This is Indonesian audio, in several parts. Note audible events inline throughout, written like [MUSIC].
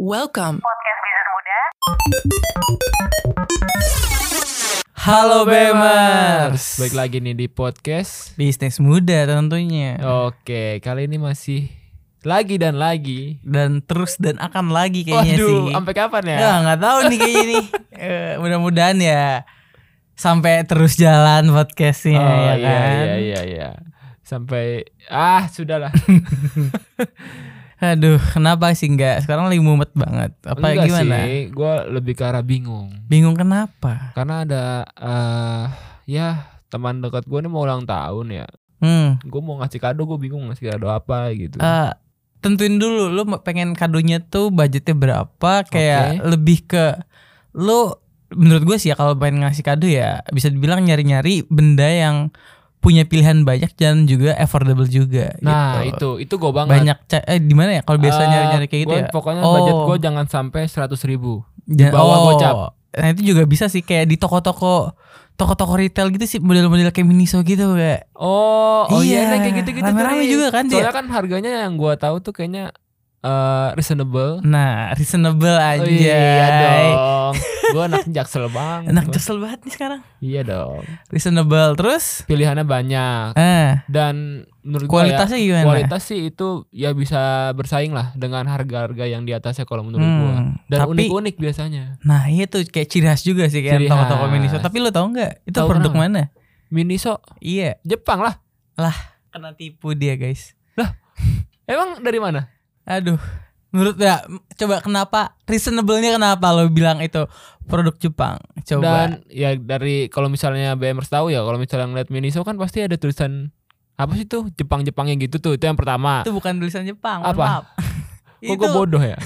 Welcome. Podcast Bisnis Muda. Halo Bemers. Baik lagi nih di podcast. Bisnis muda tentunya. Oke, kali ini masih lagi dan lagi. Dan terus dan akan lagi kayaknya Waduh, sih. sampai kapan ya? Ya nggak tahu nih kayaknya nih. [LAUGHS] Eh, mudah-mudahan ya sampai terus jalan podcastnya oh ya iya kan. iya iya iya. Sampai ah sudahlah. [LAUGHS] Aduh, kenapa sih nggak? Sekarang lagi mumet banget. Apa Enggak gimana? sih, gue lebih ke arah bingung. Bingung kenapa? Karena ada eh ya teman dekat gue nih mau ulang tahun ya. Hmm. Gue mau ngasih kado, gue bingung ngasih kado apa gitu. eh, tentuin dulu lu pengen kadonya tuh budgetnya berapa kayak lebih ke lu menurut gue sih ya kalau pengen ngasih kado ya bisa dibilang nyari-nyari benda yang punya pilihan banyak dan juga affordable juga nah gitu. itu itu gue banget. banyak eh di mana ya kalau biasa Eh, nyari-nyari kayak gitu gua ya Pokoknya Oh. budget gue jangan sampai seratus ribu. Ja- bawah oh, gocap. nah itu juga bisa sih kayak di toko-toko toko-toko retail gitu sih model-model kayak Miniso gitu kayak Oh, oh iya, Iya, kayak gitu-gitu. rame-rame juga kan dia. Soalnya kan harganya yang gua tahu tuh kayaknya eh reasonable. nah reasonable aja Oh, iya dong. [LAUGHS] gua anak jaksel banget. enak kesel banget nih sekarang Iya dong. reasonable terus Pilihannya banyak ah dan menurut gua ya, kualitasnya gimana kualitas sih itu ya bisa bersaing lah dengan harga-harga yang di atasnya kalau menurut Hmm, gua. Dan unik-unik biasanya. Nah itu kayak ciri khas juga sih kayak toko-toko. Miniso. Tapi lu tau nggak itu Tahu produk kenapa? mana? Miniso Iya. Jepang lah. Kena tipu dia guys. [LAUGHS] Emang dari mana? Aduh. Menurut ya coba kenapa reasonable-nya kenapa lo bilang itu produk Jepang? Coba. Dan ya dari kalau misalnya BMers tahu ya kalau misalnya ngeliat Miniso kan pasti ada tulisan apa sih tuh Jepang-Jepangnya gitu tuh itu yang pertama. itu bukan tulisan Jepang. Apa? maaf. [LAUGHS] Kok gue bodoh ya?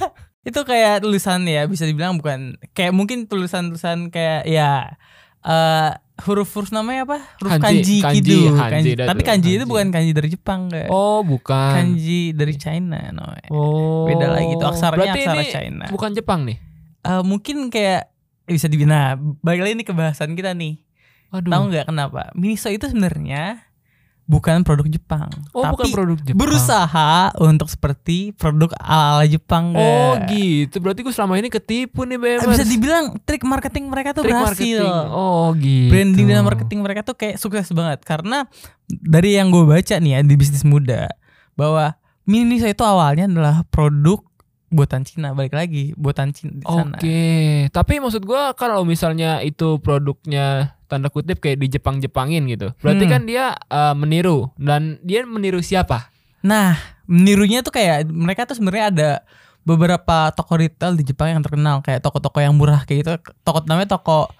[LAUGHS] itu kayak tulisan ya bisa dibilang bukan kayak mungkin tulisan-tulisan kayak ya eh huruf-huruf namanya apa? Huruf Kanji, kanji, kanji, gitu. kanji, dah Tapi tuh, kanji, itu kanji. bukan kanji dari Jepang enggak. Oh bukan. Kanji dari China namanya. Oh. Beda lagi tuh, aksaranya Berarti aksara ini China. Bukan Jepang nih. Eh, mungkin kayak bisa dibilang nah, balik lagi nih ke bahasan kita nih. Tahu nggak kenapa? Miniso itu sebenarnya bukan produk Jepang, Oh bukan tapi produk Jepang. berusaha untuk seperti produk ala Jepang. Oh nggak? gitu. Berarti gue selama ini ketipu nih BMers. Bisa dibilang trik marketing mereka tuh Trik berhasil. marketing. Oh gitu. Branding dan marketing mereka tuh kayak sukses banget karena dari yang gue baca nih ya di bisnis muda bahwa Miniso itu awalnya adalah produk buatan Cina balik lagi buatan Cina di sana. Oke, tapi maksud gua kalau misalnya itu produknya tanda kutip kayak di Jepang-Jepangin gitu. Berarti Hmm. kan dia eh, meniru dan dia meniru siapa? Nah, menirunya tuh kayak mereka tuh sebenarnya ada beberapa toko retail di Jepang yang terkenal kayak toko-toko yang murah kayak gitu. Toko namanya toko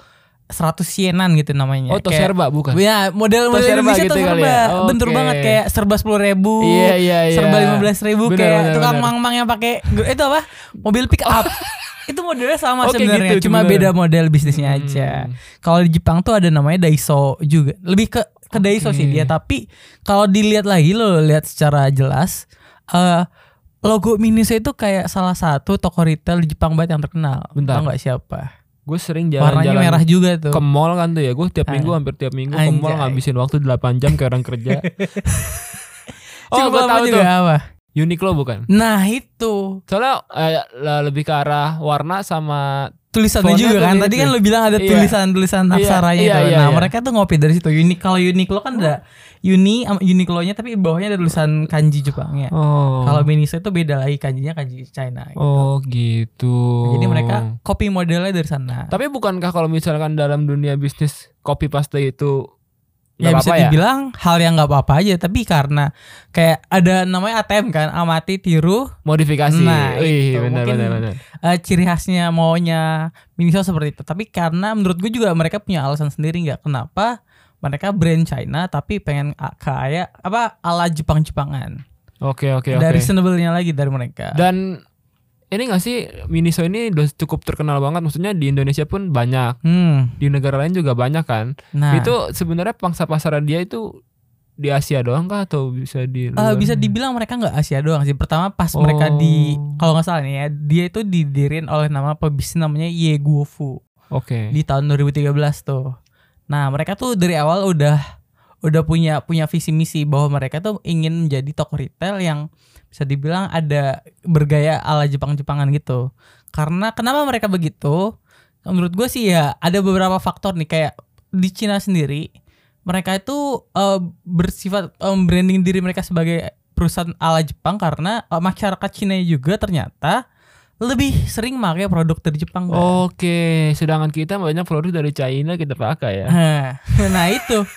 100 yenan gitu namanya. Oh, Kayak- Toserba bukan? Ya, model model Indonesia gitu serba ya? bentur Oke. banget kayak serba sepuluh ribu, Iya, iya, iya. serba lima belas ribu Benar, kayak benar, tukang mang-mang yang pakai itu apa mobil pick up. [LAUGHS] itu modelnya sama Oke, sebenarnya, gitu, cuma benar. beda model bisnisnya aja. Hmm. Kalau di Jepang tuh ada namanya Daiso juga. Lebih ke ke Daiso sih dia, tapi kalau dilihat lagi lo lihat secara jelas eh logo Miniso itu kayak salah satu toko retail di Jepang banget yang terkenal. Bentar. Tahu nggak siapa? Gue sering Warnanya jalan-jalan merah juga tuh. ke mall kan tuh ya. Gue tiap Ah. minggu hampir tiap minggu ke mall Anjay. ngabisin waktu 8 jam kayak orang kerja. [LAUGHS] oh, gue tahu juga tuh. apa? Uniqlo bukan? Nah, itu. Soalnya eh, lebih ke arah warna sama tulisannya juga kan tadi kan tuh. lo bilang ada Iya. tulisan-tulisan Iya, aksaranya iya, itu. iya, nah iya. mereka tuh ngopi dari situ Uni kalau Uniqlo kan ada Uni sama Uniqlo-nya tapi bawahnya ada tulisan kanji Jepangnya Oh. kalau Miniso itu beda lagi kanjinya kanji China gitu. Oh gitu. jadi mereka copy modelnya dari sana Tapi bukankah kalau misalkan dalam dunia bisnis copy paste itu ya nggak bisa apa-apa dibilang hal yang nggak apa-apa aja tapi karena kayak ada namanya ATM kan amati tiru Modifikasi. Nah, Wih, itu. benar Mungkin- benar benar. eh, ciri khasnya maunya Miniso seperti itu tapi karena menurut gue juga mereka punya alasan sendiri nggak kenapa mereka brand China tapi pengen kayak apa ala Jepang-Jepangan Oke oke oke. dari reasonable-nya lagi dari mereka Dan ini gak sih Miniso ini udah cukup terkenal banget maksudnya di Indonesia pun banyak hmm di negara lain juga banyak kan nah itu sebenarnya pangsa pasaran dia itu di Asia doang kah atau bisa di Eh, luar? bisa dibilang mereka nggak Asia doang sih. Pertama pas Oh. mereka di kalau nggak salah nih ya, dia itu didiriin oleh nama pebisnis namanya Ye Guofu oke di tahun 2013 tuh. Nah, mereka tuh dari awal udah udah punya punya visi misi bahwa mereka tuh ingin menjadi toko retail yang bisa dibilang ada bergaya ala Jepang-Jepangan gitu. Karena kenapa mereka begitu? Menurut gue sih ya ada beberapa faktor nih kayak di Cina sendiri mereka itu uh, bersifat um, branding diri mereka sebagai perusahaan ala Jepang karena uh, masyarakat Cina juga ternyata lebih sering pakai produk dari Jepang. kan. Oke, sedangkan kita banyak produk dari China kita pakai ya. Nah, [LAUGHS] nah itu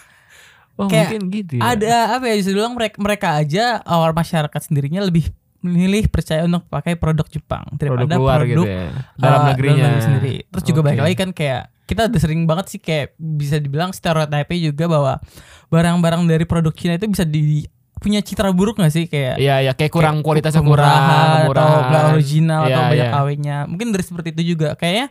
Oh, Kayak mungkin gitu ya. ada apa ya bisa bilang mereka mereka aja awal masyarakat sendirinya lebih memilih percaya untuk pakai produk Jepang produk daripada luar produk gitu ya. Dalam uh, negerinya. negeri sendiri. Terus juga Oke. balik lagi kan kayak kita udah sering banget sih kayak bisa dibilang stereotype juga bahwa barang-barang dari produk Cina itu bisa di punya citra buruk gak sih kayak Iya, ya kayak kurang kayak kualitasnya kurang, atau kemurahan. nggak original atau Iya, banyak iya. kawinnya mungkin dari seperti itu juga kayaknya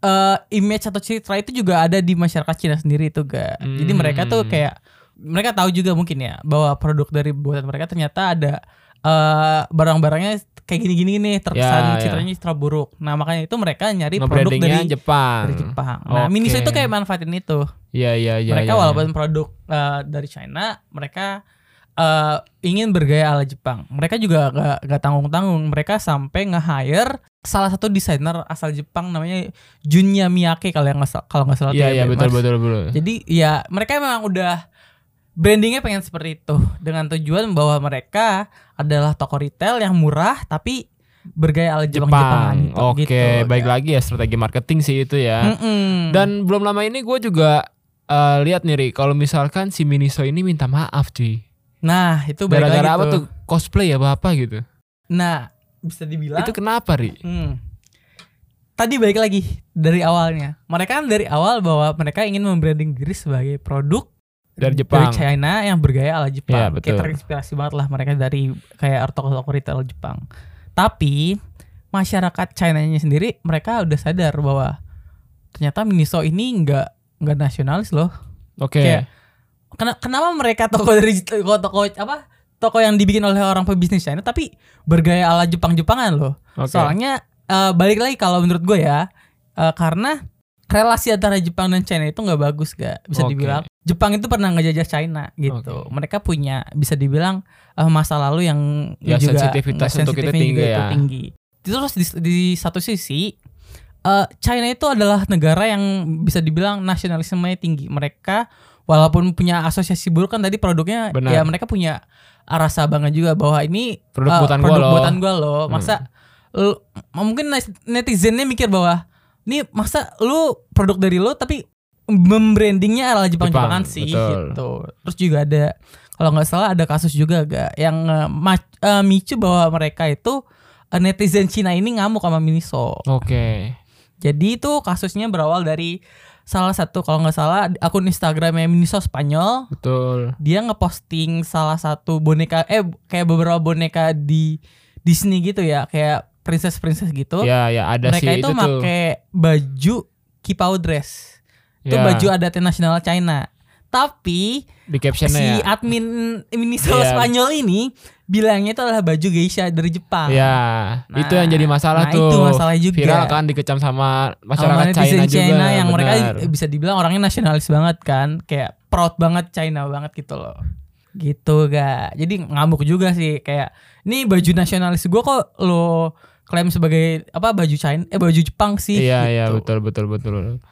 eh image atau citra itu juga ada di masyarakat Cina sendiri itu ga jadi mereka tuh Hmm. kayak mereka tahu juga mungkin ya bahwa produk dari buatan mereka ternyata ada eh barang-barangnya kayak gini-gini nih Ya, terkesan ya. citranya citra buruk nah makanya itu mereka nyari produk Nge-brandingnya dari Jepang. dari Jepang nah Oke. Miniso itu kayak manfaatin itu Iya, iya, iya. mereka iya, iya. walaupun produk eh, dari China mereka eh, ingin bergaya ala Jepang mereka juga gak, gak tanggung-tanggung mereka sampai nge-hire salah satu desainer asal Jepang namanya Junya Miyake kalau yang nggak sa- kalau nggak salah Iya, ya, iya, betul, betul, betul. jadi ya mereka memang udah brandingnya pengen seperti itu dengan tujuan bahwa mereka adalah toko retail yang murah tapi bergaya ala Jepang Jepang. Oke, baik lagi ya strategi marketing sih itu ya. Dan Dan belum lama ini gue juga eh, lihat nih, kalau misalkan si Miniso ini minta maaf, cuy. Nah itu Gara-gara apa tuh. Cosplay ya apa gitu. Nah bisa dibilang Itu kenapa, Ri? Hmm. Tadi balik lagi dari awalnya. Mereka kan dari awal bahwa mereka ingin membranding diri sebagai produk Dari Jepang. China yang bergaya ala Jepang. betul. Kayak terinspirasi banget lah mereka dari kayak toko-toko retail Jepang. Tapi masyarakat China-nya sendiri mereka udah sadar bahwa ternyata Miniso ini nggak nggak nasionalis loh. Oke. Kayak Kena- kenapa mereka toko dari toko toko apa toko yang dibikin oleh orang pebisnis China tapi bergaya ala Jepang-Jepangan loh. Oke. Soalnya eh, balik lagi kalau menurut gue ya eh, karena relasi antara Jepang dan China itu nggak bagus gak bisa Oke. dibilang Jepang itu pernah ngejajah China gitu. Oke. Mereka punya bisa dibilang eh, masa lalu yang Ya, juga sensitivitas untuk itu sensitifnya tinggi juga ya. itu tinggi. Terus di, di satu sisi eh, China itu adalah negara yang bisa dibilang nasionalismenya tinggi. Mereka walaupun punya asosiasi buruk kan tadi produknya Benar. ya mereka punya rasa bangga juga bahwa ini Produk eh, buatan gua produk loh. buatan gua loh. Masa lu- mungkin net- netizennya mikir bahwa ini masa lu produk dari lo tapi membrandingnya ala Jepang Jepangan Jepang, sih betul. gitu. Terus juga ada kalau nggak salah ada kasus juga gak yang ma- eh, micu bahwa mereka itu eh, netizen Cina ini ngamuk sama Miniso. Oke. Jadi itu kasusnya berawal dari salah satu kalau nggak salah akun Instagramnya Miniso Spanyol. Betul. dia ngeposting salah satu boneka eh kayak beberapa boneka di Disney gitu ya kayak princess princess gitu. Ya, ya ada mereka sih itu itu pakai baju kipau dress. Itu Ya, baju adatnya nasional China tapi di captionnya si ya. admin Miniso Iya. Spanyol ini bilangnya itu adalah baju geisha dari Jepang Ya, itu yang jadi masalah nah, tuh. itu masalah juga Viral kan dikecam sama sama masyarakat China netizen juga. China yang mereka benar. bisa dibilang orangnya nasionalis banget kan kayak proud banget China banget gitu loh gitu ga jadi ngamuk juga sih kayak ini baju nasionalis gue kok lo klaim sebagai apa baju China eh baju Jepang sih Iya, iya, gitu. betul, betul, betul.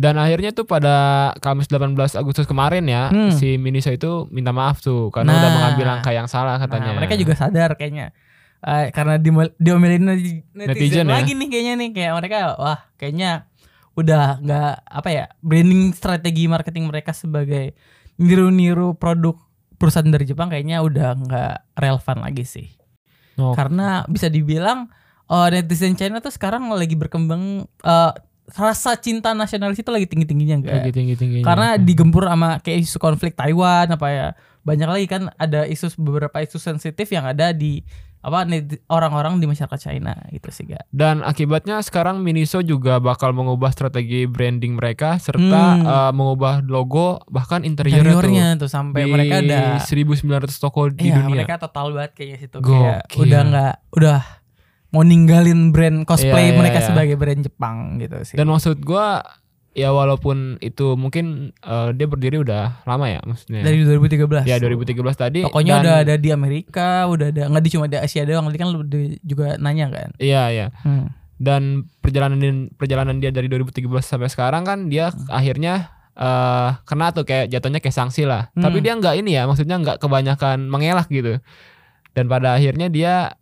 Dan akhirnya tuh pada Kamis 18 Agustus kemarin ya, Hmm. si Miniso itu minta maaf tuh karena udah Nah. mengambil langkah yang salah Nah, katanya. mereka juga sadar kayaknya Eh, karena di diomelin neti- Netizen netizen, ya? lagi nih kayaknya nih kayak mereka wah kayaknya udah nggak apa ya branding strategi marketing mereka sebagai niru-niru produk perusahaan dari Jepang kayaknya udah nggak relevan lagi sih Oh, karena bisa dibilang oh, netizen China tuh sekarang lagi berkembang eh, rasa cinta nasionalis itu lagi tinggi tingginya enggak lagi tinggi-tingginya. karena digempur sama kayak isu konflik Taiwan apa ya banyak lagi kan ada isu beberapa isu sensitif yang ada di apa orang-orang di masyarakat China gitu sih gak Dan akibatnya sekarang Miniso juga bakal mengubah strategi branding mereka serta Hmm. eh, mengubah logo bahkan interiornya, interiornya tuh. tuh sampai di mereka ada 1900 toko di iya dunia. mereka total banget kayaknya situ kayak udah nggak udah mau ninggalin brand cosplay Iya, iya, mereka iya. sebagai brand Jepang gitu sih Dan maksud gua ya walaupun itu mungkin eh, dia berdiri udah lama ya maksudnya. Dari 2013. ya 2013 tadi. Pokoknya dan- udah ada di Amerika, udah ada nggak di cuma di Asia doang, tadi kan lu juga nanya kan. Iya iya. Hmm. Dan perjalanan perjalanan dia dari 2013 sampai sekarang kan dia Hmm. akhirnya eh kena tuh kayak jatuhnya kayak sanksi lah. Hmm. Tapi dia nggak ini ya, maksudnya nggak kebanyakan mengelak gitu. Dan pada akhirnya dia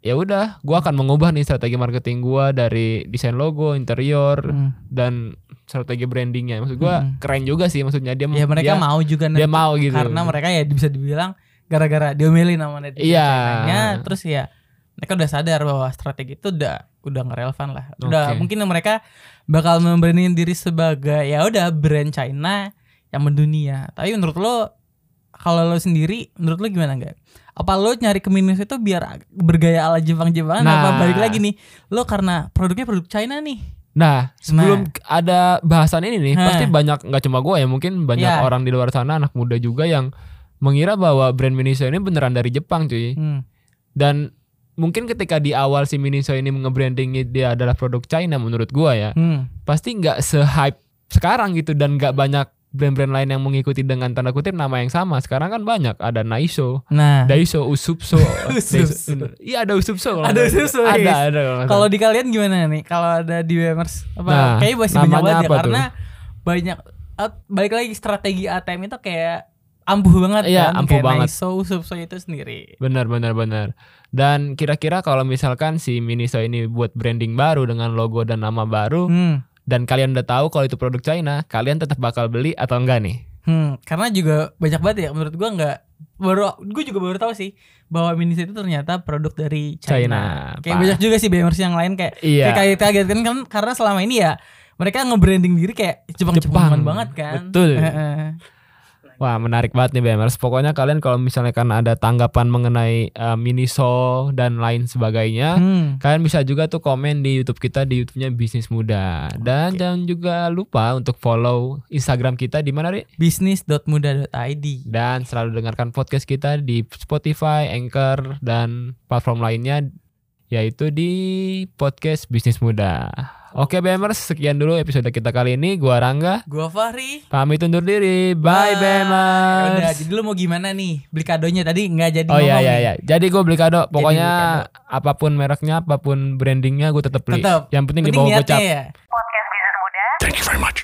ya udah, gua akan mengubah nih strategi marketing gua dari desain logo, interior Hmm. dan strategi brandingnya. Maksud gua Hmm. keren juga sih maksudnya dia Ya mereka dia, mau juga dia mau gitu. karena mereka ya bisa dibilang gara-gara diomelin sama netizen Iya. Terus ya mereka udah sadar bahwa strategi itu udah udah nggak relevan lah udah Oke. mungkin mereka bakal memberaniin diri sebagai ya udah brand China yang mendunia tapi menurut lo kalau lo sendiri menurut lo gimana nggak apa lo nyari ke minus itu biar bergaya ala Jepang-Jepangan Nah. apa balik lagi nih lo karena produknya produk China nih Nah, sebelum ada bahasan ini nih, pasti banyak nggak cuma gue ya, mungkin banyak Ya. orang di luar sana anak muda juga yang mengira bahwa brand Miniso ini beneran dari Jepang, cuy. Hmm. Dan mungkin ketika di awal si Miniso ini nge-brandingnya dia adalah produk China menurut gua ya, Hmm. pasti nggak se-hype sekarang gitu dan nggak banyak brand-brand lain yang mengikuti dengan tanda kutip nama yang sama. Sekarang kan banyak, ada Naiso, nah Daiso, Usupso, [LAUGHS] Usupso. Iya ada Usupso. kalau Ada. Usupso, Ada, yes. ada. kalau di kalian gimana nih? Kalau ada di Wemers apa? Nah, kayaknya masih banyak banget ya karena banyak eh, balik lagi strategi ATM itu kayak ampuh banget Iya, kan. ampuh kayak banget. Naiso, Subso itu sendiri. Benar benar benar. Dan kira-kira kalau misalkan si Miniso ini buat branding baru dengan logo dan nama baru Hmm. Dan kalian udah tahu kalau itu produk China, kalian tetap bakal beli atau enggak nih? Hmm, karena juga banyak banget ya menurut gua nggak baru gue juga baru tahu sih bahwa Minis itu ternyata produk dari China. China, Kayak banyak juga sih BMers yang lain kayak Iya. kayak kaget kan kan karena selama ini ya mereka nge-branding diri kayak Jepang-Jepangan Jepang. banget kan. Betul. Wah menarik banget nih BMers. Pokoknya kalian kalau misalnya kan ada tanggapan mengenai eh, Miniso dan lain sebagainya, Hmm. kalian bisa juga tuh komen di YouTube kita di YouTube-nya Bisnis Muda. Dan jangan juga lupa untuk follow Instagram kita di mana, Ri? bisnis.muda.id. Dan selalu dengarkan podcast kita di Spotify, Anchor, dan platform lainnya yaitu di podcast Bisnis Muda. Oke BMers, sekian dulu episode kita kali ini. Gua Rangga, Gua Fahri. pamit undur diri. Bye, BMers. Udah, jadi lu mau gimana nih? Beli kadonya tadi nggak jadi Oh iya ngomong iya iya. Jadi gue beli kado. Pokoknya beli apa pun mereknya, apa pun brandingnya gue tetap beli. Tetap. Yang penting, Penting dibawa gocap. ya. Podcast Bisnis Muda.